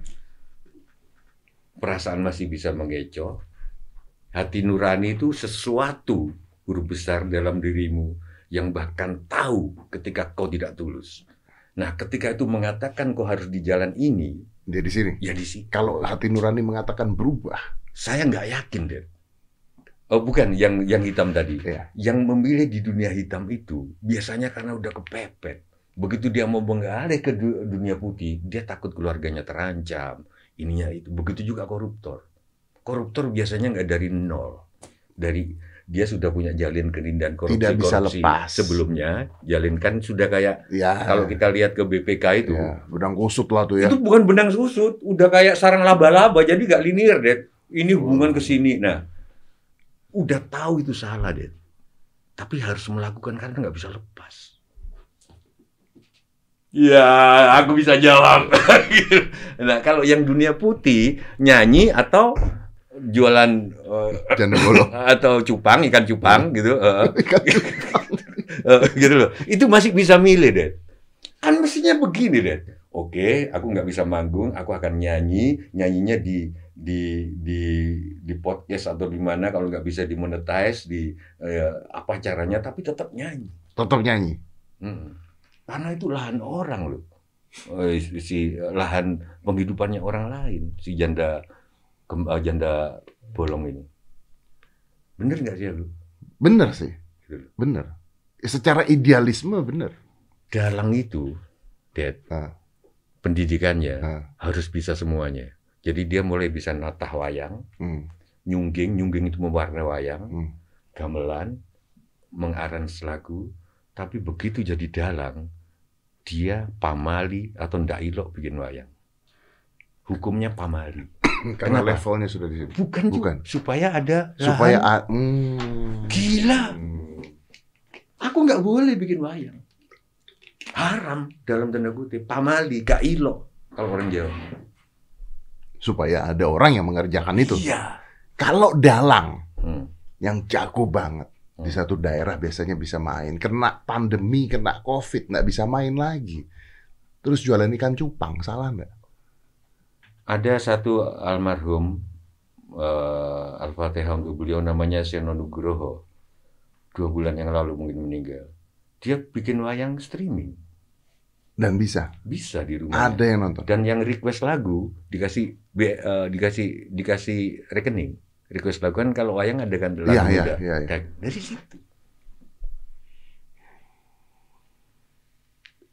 Perasaan masih bisa mengecoh. Hati nurani itu sesuatu huruf besar dalam dirimu yang bahkan tahu ketika kau tidak tulus. Nah, ketika itu mengatakan kau harus di jalan ini, Dia di sini. ya di sini. Kalau hati nurani mengatakan berubah, Saya nggak yakin, deh. Oh, bukan yang yang hitam tadi. ya. Yang memilih di dunia hitam itu biasanya karena udah kepepet. Begitu dia mau mengalih ke du- dunia putih, dia takut keluarganya terancam. Ininya itu. Begitu juga koruptor. Koruptor biasanya nggak dari nol. Dari dia sudah punya jalin kenindahan korupsi, Tidak bisa korupsi lepas. sebelumnya. Jalin kan sudah kayak Ya. kalau kita lihat ke BPK itu, ya, benang kusut lah tuh ya. itu bukan benang susut, udah kayak sarang laba-laba, jadi nggak linear, deh. Ini hubungan ke sini. Nah, udah tahu itu salah, deh. Tapi harus melakukan karena nggak bisa lepas. Ya, aku bisa jawab. [LAUGHS] nah, kalau yang dunia putih nyanyi atau jualan Janda bolong. [LAUGHS] atau cupang ikan cupang gitu, eh, [LAUGHS] [LAUGHS] eh, gitu loh. Itu masih bisa milih deh. Kan mestinya begini deh. Oke, aku nggak bisa manggung, aku akan nyanyi, nyanyinya di di di di podcast atau di mana kalau nggak bisa dimonetize di eh, apa caranya, tapi tetap nyanyi. Tetap nyanyi. Mm. Karena itu lahan orang loh. Si, lahan penghidupannya orang lain, si janda janda bolong ini. Bener nggak sih lu? Bener sih. Gitu. Bener. Secara idealisme bener. Dalang itu, Dad, Ah. pendidikannya Ah. harus bisa semuanya. Jadi dia mulai bisa natah wayang, Hmm. nyungging, nyungging itu mewarna wayang, Hmm. gamelan, mengarans lagu, tapi begitu jadi dalang, dia pamali atau ndak ilok bikin wayang. Hukumnya pamali. Karena Kenapa? levelnya sudah di sini. Bukan. Bukan. supaya ada Supaya lahan. a- hmm. Gila. Hmm. Aku nggak boleh bikin wayang. Haram dalam tanda kutip. Pamali, gak ilok. Kalau orang Jawa. supaya ada orang yang mengerjakan itu. Iya. Kalau dalang Hmm. yang jago banget di Hmm. satu daerah biasanya bisa main, kena pandemi, kena covid, nggak bisa main lagi. Terus jualan ikan cupang, salah nggak? Ada satu almarhum eh, Al-Fatihah untuk beliau namanya Seno Nugroho. Dua bulan yang lalu mungkin meninggal. Dia bikin wayang streaming. Dan bisa. Bisa di rumahnya. Ada yang nonton. Dan yang request lagu dikasih eh, dikasih dikasih rekening. Request lagu kan kalau wayang ada kan lagu Iya, iya, muda. iya, iya. Dan dari situ.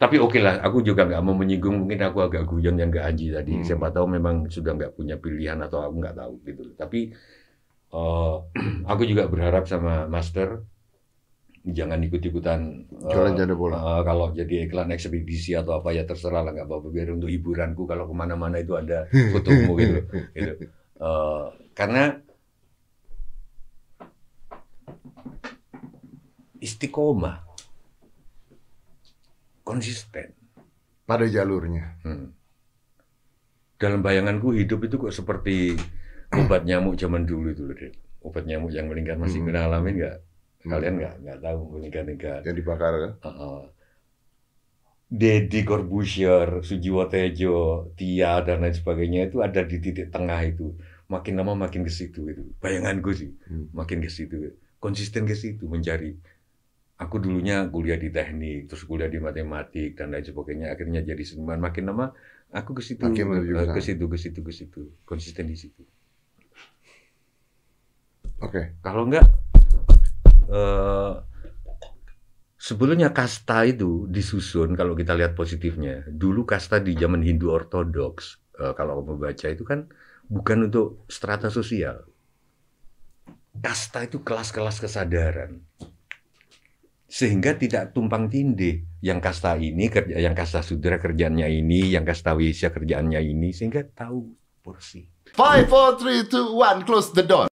Tapi oke lah, aku juga nggak mau menyinggung, mungkin aku agak guyon yang nggak Anji tadi. Hmm. Siapa tahu memang sudah nggak punya pilihan atau aku nggak tahu gitu. Tapi eh, [CLEARS THROAT] aku juga berharap sama Master jangan ikut-ikutan eh, Jualan janda bola. eh, kalau jadi iklan ekspedisi atau apa ya terserah lah nggak apa-apa biar untuk hiburanku kalau ke mana-mana itu ada fotomu [LAUGHS] gitu. gitu. Eh, karena istiqomah konsisten. Pada jalurnya. Hmm. Dalam bayanganku hidup itu kok seperti obat nyamuk zaman dulu itu loh, Dek. Obat nyamuk yang meningkat masih Hmm. pernah alamin nggak? Hmm. Kalian nggak nggak tahu meningkat-ningkat. Yang dibakar kan? Heeh. Deddy Corbuzier, Sujiwo Tejo, Tia dan lain sebagainya itu ada di titik tengah itu. Makin lama makin ke situ itu. Bayanganku sih, Hmm. makin ke situ. Konsisten ke situ mencari. Aku dulunya kuliah di teknik, terus kuliah di matematik dan lain sebagainya. Akhirnya jadi seniman. Makin lama aku ke situ, eh, ke situ, ke situ, ke situ. Konsisten di situ. Oke. Kalau enggak, eh, sebelumnya kasta itu disusun kalau kita lihat positifnya. Dulu kasta di zaman Hindu Ortodoks, eh, kalau kamu baca itu kan bukan untuk strata sosial. Kasta itu kelas-kelas kesadaran. Sehingga tidak tumpang tindih. Yang kasta ini, kerja, yang kasta sudra kerjaannya ini, yang kasta wisya kerjaannya ini, sehingga tahu porsi. Five, four, three, two, one, close the door.